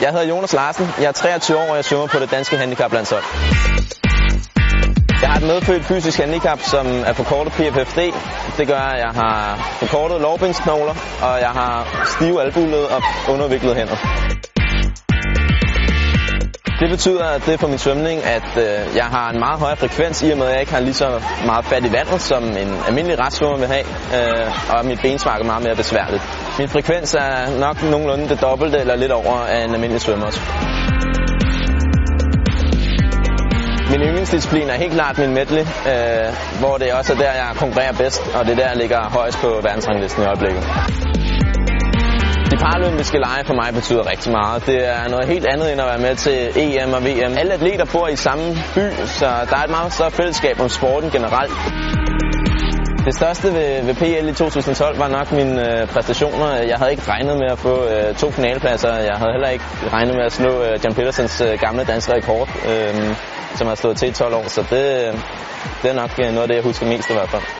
Jeg hedder Jonas Larsen. Jeg er 23 år, og jeg svømmer på det danske handicaplandshold. Jeg har et medfødt fysisk handicap, som er forkortet PFFD. Det gør, at jeg har forkortet lårbindsknogler, og jeg har stive albuled og underviklede hænder. Det betyder, at det er for min svømning, at øh, jeg har en meget højere frekvens, i og med at jeg ikke har lige så meget fat i vandet, som en almindelig restsvømmer vil have, øh, og mit bensmark er meget mere besværligt. Min frekvens er nok nogenlunde det dobbelte eller lidt over af en almindelig svømmers. Min yndlingsdisciplin er helt klart min medley, øh, hvor det også er der, jeg konkurrerer bedst, og det er der, jeg ligger højst på verdensranglisten i øjeblikket. De paralympiske lege for mig betyder rigtig meget. Det er noget helt andet end at være med til EM og VM. Alle atleter bor i samme by, så der er et meget større fællesskab om sporten generelt. Det største ved, ved PL i 2012 var nok mine øh, præstationer. Jeg havde ikke regnet med at få øh, to finalepladser. Jeg havde heller ikke regnet med at slå øh, John Petersens øh, gamle danske rekord, øh, som har stået til i 12 år. Så det, øh, det er nok øh, noget af det, jeg husker mest i hvert fald.